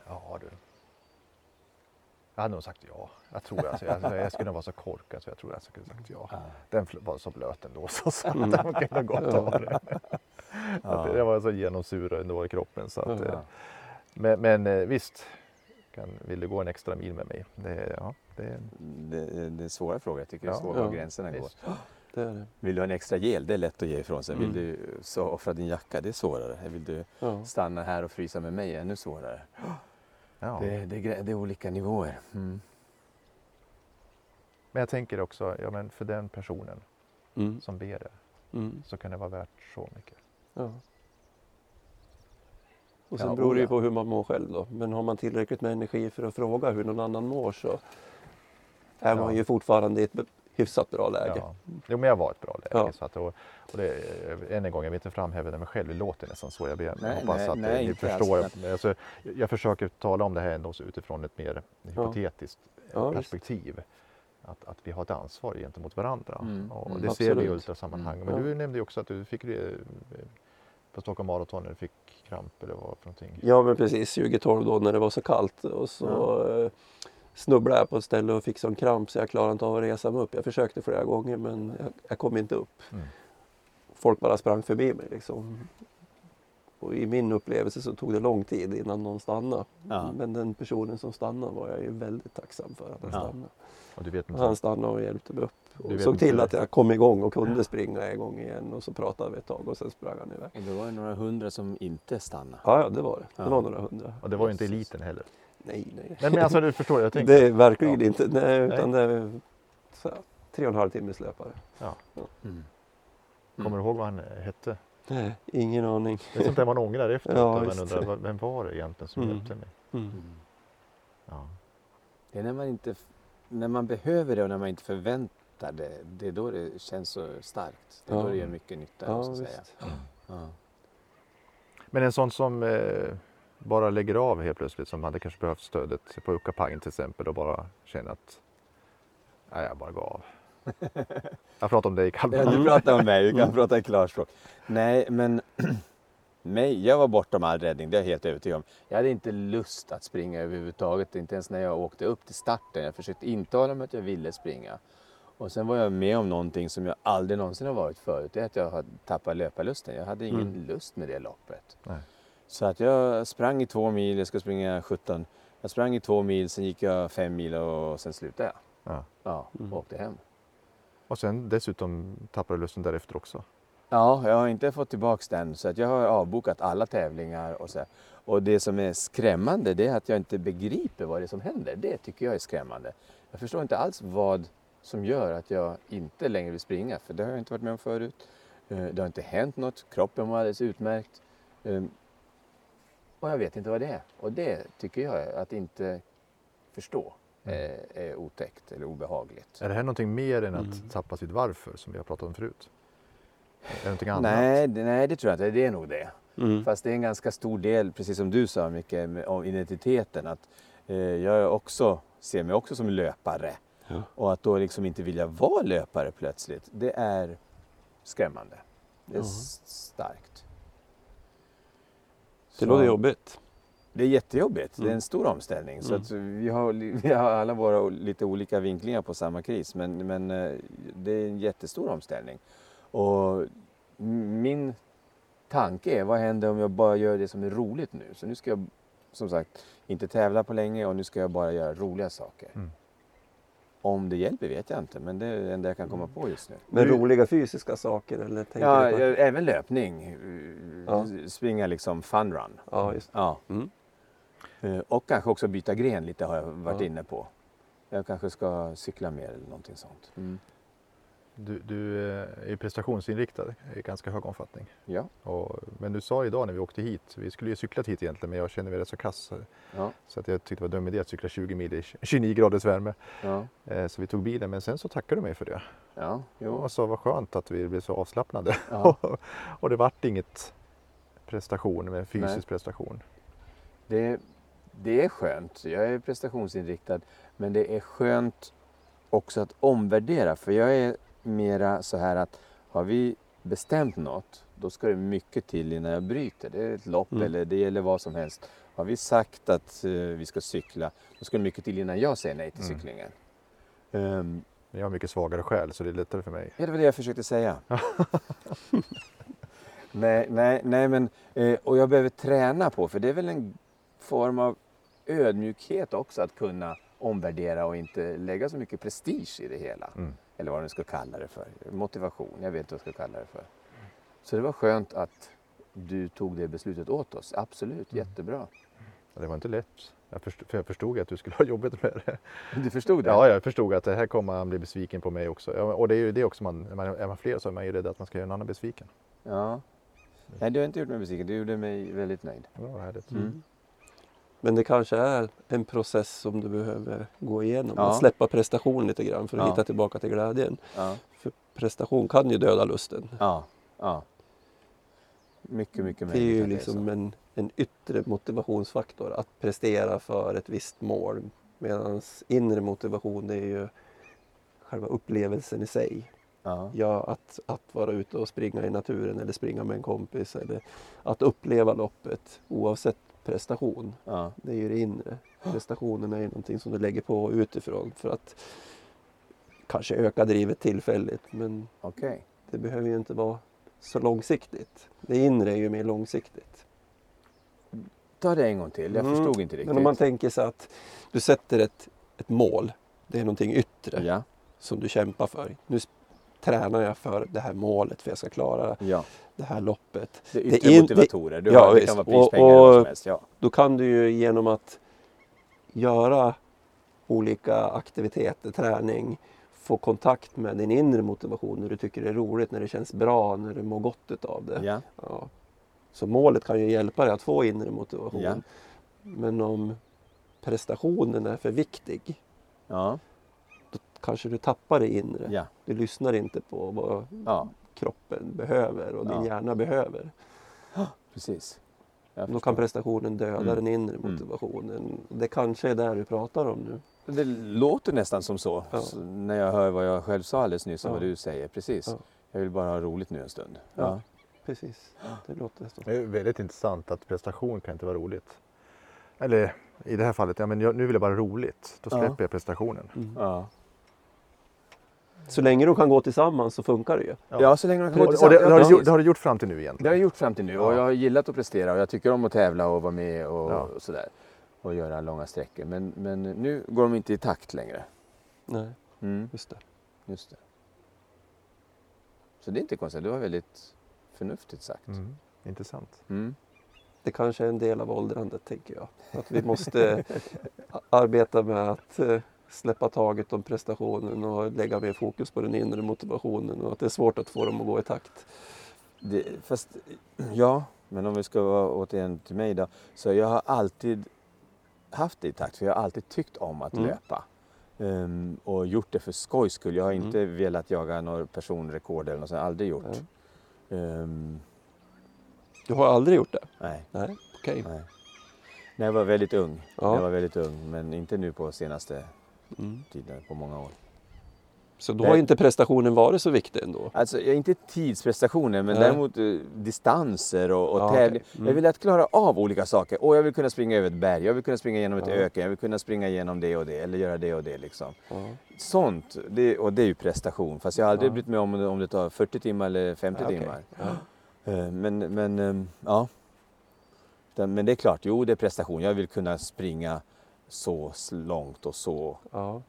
Ja du. Jag hade nog sagt ja. Jag tror alltså, jag, jag skulle nog vara så korkad så jag tror jag skulle sagt ja. Den fl- var så blöt ändå så, så att Mm. den kunde gott Ja. ha det. Att det. Jag var så genomsurad ändå i kroppen. Så att, Ja. eh, men, men eh, visst, kan, vill du gå en extra mil med mig? Det, ja, det, Det, det är svåra frågor. Jag tycker det är Ja. Ja. gränserna går. Det det. Vill du ha en extra gel? Det är lätt att ge ifrån sig. Vill Mm. du så offra din jacka? Det är svårare. Vill du Ja. stanna här och frysa med mig? Ännu svårare. Ja. Det, det, det är olika nivåer. Mm. Men jag tänker också, ja, men för den personen Mm. som ber det Mm. så kan det vara värt så mycket. Ja. Och sen Ja, beror det ju på hur man mår själv då. Men har man tillräckligt med energi för att fråga hur någon annan mår så är man ju fortfarande i ett hyfsat bra läge. Ja. Jo, men jag var ett bra läge. Ja. Så att, och, och det, än en gång, jag vill inte framhäva mig själv, det låter nästan så. Jag, ber, Nej, hoppas nej, att nej, ni förstår. alls, alltså, jag försöker tala om det här ändå så utifrån ett mer hypotetiskt Ja, visst. perspektiv. Att, att vi har ett ansvar gentemot varandra. Mm, Och mm. det ser vi i Absolut. ultrasammanhang. Mm. Men Ja. du nämnde ju också att du fick det på Stockholm Marathon när du fick kramp eller vad för någonting. Ja men precis 2012 då när det var så kallt och så eh, snubblade jag på ett ställe och fick sån kramp så jag klarade inte av att resa mig upp. Jag försökte flera gånger men jag, jag kom inte upp. Mm. Folk bara sprang förbi mig liksom. Och i min upplevelse så tog det lång tid innan någon stannade. Ja. Men den personen som stannade var jag ju väldigt tacksam för att han Ja. stannade. Och du vet inte, Han stannade och hjälpte mig upp. Och såg till att jag kom igång och kunde springa en gång igen. Och så pratade vi ett tag och sen sprang han iväg. Det var ju några hundra som inte stannade. Ja, ja det var det. Det Ja. var några hundra. och det var ju inte eliten heller. Nej, nej. Nej, men alltså du förstår, jag tänkte. Det är verkligen Ja. inte. Nej, utan det är så här, tre och en halv timmes löpare. Mm. Kommer du ihåg vad han hette? Nej, ingen aning. Det är sånt där man ångrar efteråt. Ja, man undrar, vad- vem var det egentligen som Mm. hjälpte mig? Mm. Mm. Ja. Det är när man, inte, när man behöver det och när man inte förväntar det. Det är då det känns så starkt. Det är Ja. då det gör mycket nytta. Ja, säga. visst. Ja. Men en sån som eh, bara lägger av helt plötsligt, som hade kanske behövt stödet på Uckapajen till exempel och bara känner att nej, jag bara gav av. jag pratar om dig Ja, Kalmar. du pratar om mig, vi kan prata i klarspråk. Nej, men mig, jag var bortom all räddning, det är jag helt övertygad om. Jag hade inte lust att springa överhuvudtaget, inte ens när jag åkte upp till starten. Jag försökte intala mig att jag ville springa. Och sen var jag med om någonting som jag aldrig någonsin har varit förut. Det är att jag har tappat löparlusten. Jag hade ingen Mm. lust med det loppet. Nej. Så att jag sprang i två mil, jag ska springa 17. Jag sprang i två mil, sen gick jag fem mil och sen slutade jag. Ja. Ja, Mm. och åkte hem. Och sen dessutom tappar du lusten därefter också. Ja, jag har inte fått tillbaks den så att jag har avbokat alla tävlingar och så. här. Och det som är skrämmande det är att jag inte begriper vad det är som händer. Det tycker jag är skrämmande. Jag förstår inte alls vad som gör att jag inte längre vill springa för det har jag inte varit med om förut. Eh, Det har inte hänt något, kroppen var alldeles utmärkt. Och jag vet inte vad det är. Och det tycker jag att inte förstå är, är otäckt eller obehagligt. Är det här någonting mer än att Mm. tappa sitt varför som vi har pratat om förut? Är det någonting annat? Nej, det- nej, det tror jag inte. Det är nog det. Mm. Fast det är en ganska stor del, precis som du sa med- om identiteten. Att eh, jag är också, ser mig också som löpare. Ja. Och att då liksom inte vilja vara löpare plötsligt, det är skrämmande. Det är starkt. Det Så- låter jobbigt. Det är jättejobbigt. Det är Mm. en stor omställning. Så Mm. att vi, har, vi har alla våra lite olika vinklingar på samma kris. Men, men eh, det är en jättestor omställning. Och min tanke är, vad händer om jag bara gör det som är roligt nu? Så nu ska jag som sagt inte tävla på länge och nu ska jag bara göra roliga saker. Mm. Om det hjälper vet jag inte, men det är det enda jag kan komma Mm. på just nu. Men roliga fysiska saker eller tänker Ja, du på? eh, även löpning. Ja. Springa liksom fun run. Ja, just Ja. Mm. Eh, Och kanske också byta gren lite har jag varit Ja. inne på. Jag kanske ska cykla mer eller någonting sånt. Mm. Du, du eh, är prestationsinriktad i ganska hög omfattning. Ja. Och, men du sa idag när vi åkte hit, vi skulle ju cyklat hit egentligen men jag känner mig rätt så kass. Ja. Så att jag tyckte det var dum idé att cykla 20 mil i 29 graders värme. Ja. Eh, Så vi tog bilen men sen så tackade du mig för det. Ja. Jo. Och sa vad skönt att vi blev så avslappnade. Ja. och det vart inget prestation med fysisk Nej. prestation. Det, det är skönt. Jag är prestationsinriktad. Men det är skönt också att omvärdera. För jag är mera så här att har vi bestämt något, då ska det mycket till innan jag bryter. Det är ett lopp Mm. eller det gäller vad som helst. Har vi sagt att eh, vi ska cykla, då ska det mycket till innan jag säger nej till Mm. cyklingen. Ehm, Jag har mycket svagare själ så det är lättare för mig. Ja, det var det jag försökte säga. nej, nej, nej, men eh, och jag behöver träna på, för det är väl en form av ödmjukhet också att kunna omvärdera och inte lägga så mycket prestige i det hela. Mm. Eller vad du ska kalla det för. Motivation, jag vet inte vad jag ska kalla det för. Så det var skönt att du tog det beslutet åt oss. Absolut, Mm. jättebra. Det var inte lätt. Jag förstod, för jag förstod att du skulle ha jobbet med det. Du förstod det? Ja, jag förstod att det här kommer han bli besviken på mig också. Ja, och det är ju det också, man, är man, fler så är man ju rädd att man ska göra en annan besviken. ja. Nej, du har inte gjort mig besviken. Du gjorde mig väldigt nöjd. Var härligt. Mm. Men det kanske är en process som du behöver gå igenom. Ja. Att släppa prestation lite grann för att Ja. hitta tillbaka till glädjen. Ja. För prestation kan ju döda lusten. Ja, ja. Mycket, mycket Det är ju liksom så. en, en yttre motivationsfaktor att prestera för ett visst mål. Medan inre motivation det är ju själva upplevelsen i sig. Ja, Ja, att, att vara ute och springa i naturen eller springa med en kompis eller att uppleva loppet oavsett prestation. ja, Det är ju det inre. Prestationen är ju någonting som du lägger på utifrån för att kanske öka drivet tillfälligt men okej. det behöver ju inte vara så långsiktigt. Det inre är ju mer långsiktigt. Ta det en gång till, jag Mm. förstod inte riktigt. Men om man tänker sig att du sätter ett, ett mål. Det är någonting yttre Ja, som du kämpar för. Nu tränar jag för det här målet för jag ska klara ja. det här loppet. Det är Det yttre är in- motivatorer. Du ja, har, det kan vara Och- prispengar eller vad och- som helst. Ja. Då kan du ju genom att göra olika aktiviteter, träning, få kontakt med din inre motivation när du tycker det är roligt, när det känns bra, när du mår gott av det. Ja. Ja. Så målet kan ju hjälpa dig att få inre motivation. Ja. Men om prestationen är för viktig, kanske du tappar det inre. Ja. Du lyssnar inte på vad ja, kroppen behöver och din Ja. hjärna behöver. precis. Då kan prestationen döda Mm. den inre Mm. motivationen. Det kanske är där du pratar om nu. Det låter nästan som så, Ja. så när jag hör vad jag själv sa alldeles nyss och Ja. vad du säger. Precis. Ja. Jag vill bara ha roligt nu en stund. Ja. Ja. Precis, det låter så. Det är väldigt intressant att prestation kan inte vara roligt. Eller i det här fallet, ja, men jag, nu vill jag bara ha roligt. Då Ja. släpper jag prestationen. Mm. Ja. Så länge de kan gå tillsammans så funkar det ju. Ja. så länge man kan Och, gå och tillsammans. det, det, har du det har du gjort fram till nu Det har egentligen? jag gjort fram till nu och Ja. jag har gillat att prestera och jag tycker om att tävla och vara med och, Ja. och sådär. Och göra långa sträckor. Men, men nu går de inte i takt längre. Nej, Mm, just det. just det. Så det är inte konstigt, det var väldigt förnuftigt sagt. Mm. Intressant. Mm. Det kanske är en del av åldrandet tänker jag. Att vi måste arbeta med att eh, släppa taget om prestationen och lägga mer fokus på den inre motivationen och att det är svårt att få dem att gå i takt. Det, fast, ja, men om vi ska vara återigen till mig då. Så jag har alltid haft det i takt, för jag har alltid tyckt om att Mm. löpa. Ehm, och gjort det för skojs skull. Jag har Mm. inte velat jaga några personrekord eller något sånt, aldrig gjort. Ehm, Du har aldrig gjort det? nej, Nej, okej. nej. När jag var väldigt ung. Ja. Jag var väldigt ung, men inte nu på senaste Mm. tiden, på många år. Så då har inte prestationen varit så viktig ändå? Alltså, inte tidsprestationer, men Nej. däremot eh, distanser och, och Ja, tävling. okej. Mm. Jag vill att klara av olika saker. Och jag vill kunna springa över ett berg, jag vill kunna springa genom ett Ja. öken, jag vill kunna springa genom det och det, eller göra det och det. Liksom. Ja. Sånt, det, och det är ju prestation. Fast jag har aldrig Ja. brytt mig om om det tar 40 timmar eller 50 Ja, okej. timmar. Eh, Men, men eh, ja. Men det är klart, jo det är prestation. Jag vill kunna springa så långt och så Ja.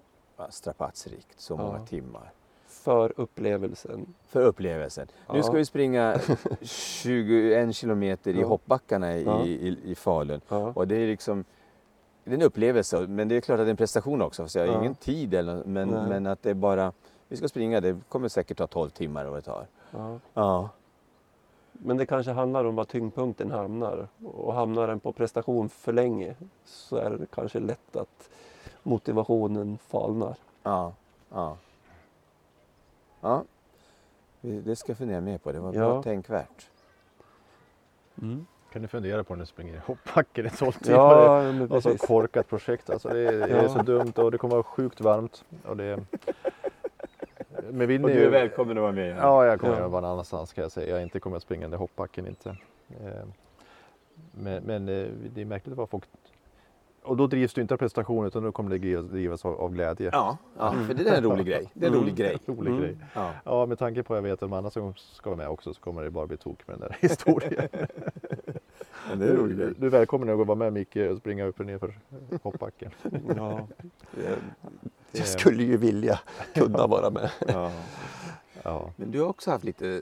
strapatsrikt, så många Ja. timmar. För upplevelsen. För upplevelsen. Nu Ja. ska vi springa 21 kilometer i hoppbackarna i, i, i Falun. Och det är liksom det är en upplevelse, men det är klart att det är en prestation också. Så jag har ingen tid, eller, men, Nej. men att det är bara, vi ska springa, det kommer säkert ta 12 timmar vad det tar. Ja. Men det kanske handlar om var tyngdpunkten hamnar. Och hamnar den på prestation för länge så är det kanske lätt att motivationen falnar. Ja. Ja. ja. Det ska jag fundera mer på, det var Ja. bra tänkvärt. Kan du fundera på när du springer i hoppbacken i 12 timmar? Ja, men Det var så korkat projekt. Alltså det, är, det är Ja. så dumt och det kommer vara sjukt varmt. Och det... Men vill Och ni du är välkommen att vara med. Ja, jag kommer Ja. att vara någon annanstans kan jag säga. Jag inte kommer att springa den hoppbacken inte. Eh, Men, men eh, det är märkligt vad folk... Och då drivs du inte av prestation utan då kommer det drivas- av, av glädje. Ja, ja, för det är en rolig grej. Det är en rolig grej. Rolig Mm. grej. Ja. Ja, med tanke på att jag vet att de andra som ska vara med också så kommer det bara bli tok med den där historien. Men det är en rolig grej. Du, du är välkommen att vara med Micke och springa upp och ner för hoppbacken. Ja. Det- Jag skulle ju vilja kunna vara med. Ja. Ja. Men du har också haft lite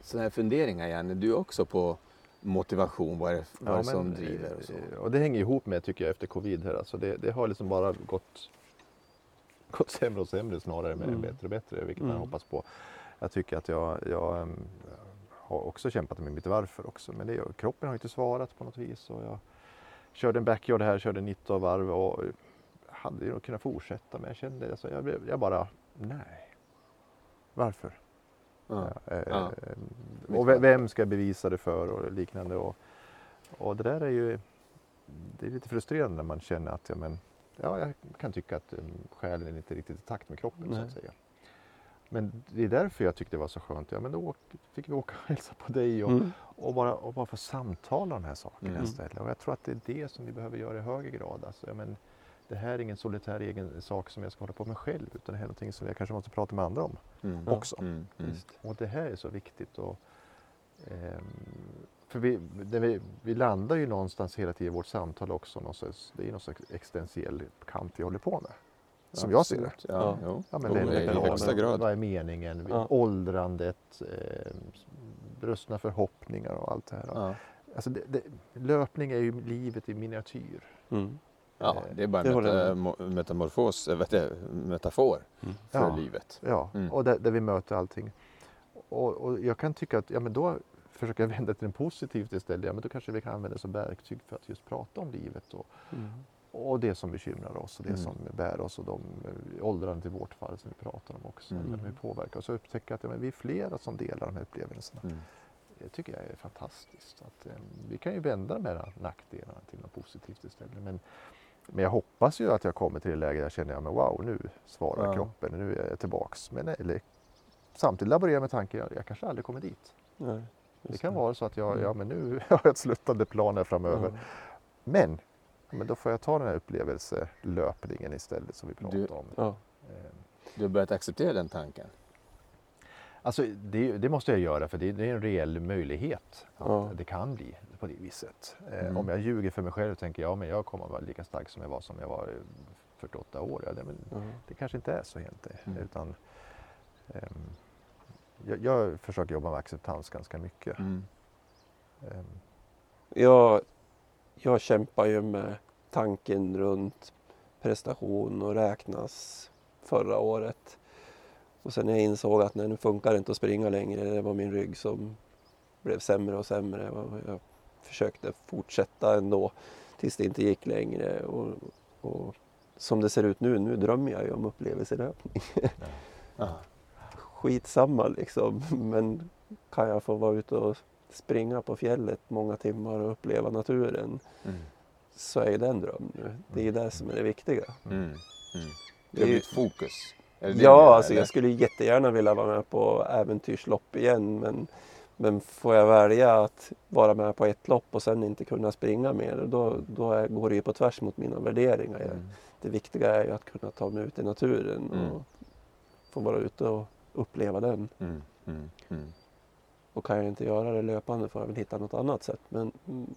sådana här funderingar Janne, du är också på motivation, vad är det, vad är det Ja, som men, driver och så? eh, Och det hänger ihop med tycker jag efter covid här. Alltså det, det har liksom bara gått, gått sämre och sämre snarare Mm. bättre och bättre vilket man Mm. hoppas på. Jag tycker att jag, jag em, har också kämpat med mitt varför också men det, kroppen har inte svarat på något vis. Och jag körde en backyard här, körde 19 varv och hade ju kunnat fortsätta men jag kände alltså, jag, blev- jag bara nej. Varför? Ja. Ja, eh, Ja. Och ve- vem ska jag bevisa det för och liknande. Och, och det där är ju det är lite frustrerande när man känner att ja, men, ja, jag kan tycka att um, själen är inte riktigt i takt med kroppen så Nej. att säga. Men det är därför jag tyckte det var så skönt. Ja, men då fick vi åka och hälsa på dig och, Mm. och, bara, och bara få samtala om de här sakerna Mm. istället. Och jag tror att det är det som vi behöver göra i högre grad. Alltså, ja, men, det här är ingen solitär egen sak som jag ska hålla på med själv utan det här är någonting som jag kanske måste prata med andra om Mm. också. Mm. Mm. Och det här är så viktigt. Och, ehm, för vi, det vi, vi landar ju någonstans hela tiden i vårt samtal också. Någonstans, det är någon slags existentiell kamp vi håller på med. Som jag ser det. Ja, Ja. Ja, men Jo, vem i är högsta grad. Vad är meningen? Ja. Åldrandet, eh, brustna förhoppningar och allt det här. Ja. Alltså det, det, löpning är ju livet i miniatyr. Mm. ja, det är bara Det en meta, mo- metamorfos, äh, vet metafor Mm. för Ja. livet. Ja, Mm. och där, där vi möter allting. Och, och jag kan tycka att ja, men då försöker jag vända till det positivt istället. Ja, men då kanske vi kan använda det som verktyg för att just prata om livet och, Mm. Och det som bekymrar oss och det Mm. som bär oss och de eh, åldrandet i vårt fall som vi pratar om också. Mm. Hur påverkar oss och upptäcka att ja, vi är flera som delar de här upplevelserna. Mm. Det tycker jag är fantastiskt. Att, eh, vi kan ju vända de här nackdelarna till något positivt istället. Men, men jag hoppas ju att jag kommer till det läge där jag känner att wow, nu svarar Ja. kroppen, nu är jag tillbaks. Men eller, samtidigt laborerar jag med tanken, jag, jag kanske aldrig kommer dit. Nej, Det kan vara så att jag, Mm. ja men nu har jag ett sluttande plan här framöver. Ja. Men, men då får jag ta den här upplevelselöpningen istället som vi pratade Du- om. Ja. Eh, Du har börjat acceptera den tanken? Alltså det, det måste jag göra för det, det är en reell möjlighet att Ja. det kan bli på det viset. Eh, Mm. Om jag ljuger för mig själv och tänker ja, men jag kommer att vara lika stark som jag var som jag var eh, 48 år. Ja, det, men Ja. det kanske inte är så egentligen. Mm. Utan, ehm, jag, jag försöker jobba med acceptans ganska mycket. Mm. Ehm, Jag, jag kämpar ju med tanken runt prestation och räknas förra året. Och sen när jag insåg att nej, nu funkar det inte att springa längre. Det var min rygg som blev sämre och sämre. Jag försökte fortsätta ändå tills det inte gick längre. Och, och som det ser ut nu, nu drömmer jag ju om upplevelselöpning. Skitsamma liksom. Men kan jag få vara ute och springa på fjället många timmar och uppleva naturen Mm. så är det en dröm nu. Det är det som är det viktiga. Mm. Mm. Det är blivit fokus? Är det det Ja, alltså jag skulle jättegärna vilja vara med på äventyrslopp igen men, men får jag välja att vara med på ett lopp och sen inte kunna springa mer då, då är, går det ju på tvärs mot mina värderingar. Mm. Det viktiga är ju att kunna ta mig ut i naturen Mm. och få vara ute och uppleva den. Mm. Mm. Mm. Och kan jag inte göra det löpande får jag väl hitta något annat sätt. Men mm,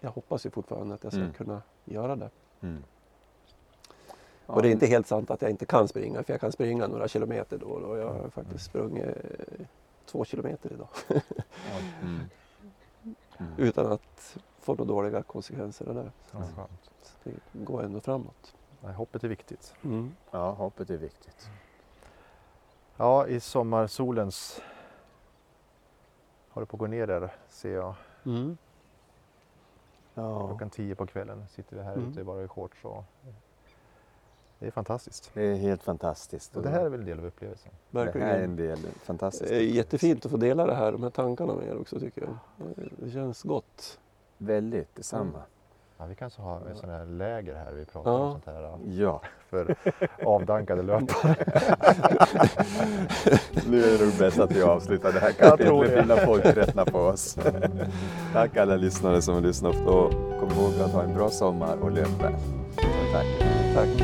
jag hoppas ju fortfarande att jag ska Mm. kunna göra det. Mm. Och det är inte helt sant att jag inte kan springa, för jag kan springa några kilometer då och då. Jag har faktiskt sprungit eh, två kilometer idag. Mm. Mm. Utan att få några dåliga konsekvenser av det. Så det går ändå framåt. Nej, hoppet är viktigt. Mm. Ja, hoppet är viktigt. Ja, i sommarsolens håller på att gå ner där ser jag. Mm. Ja, Klockan tio på kvällen sitter vi här Mm. ute bara i shorts. Och det är fantastiskt. det är helt fantastiskt. Och det här är väl en del av upplevelsen. det här är Verkligen. en del fantastiskt. Det är jättefint att få dela det här, de här tankarna med er också tycker jag. Det känns gott. Väldigt, detsamma. Ja, vi kanske har en sån här läger här vi pratar Ja. om sånt här ja, för avdankade löpare. nu är det nog bäst att vi avslutar det här kapitlet innan folk tröttnar på oss. Tack alla lyssnare som har lyssnat och kom ihåg att ha en bra sommar och löp väl. Tack. Tack.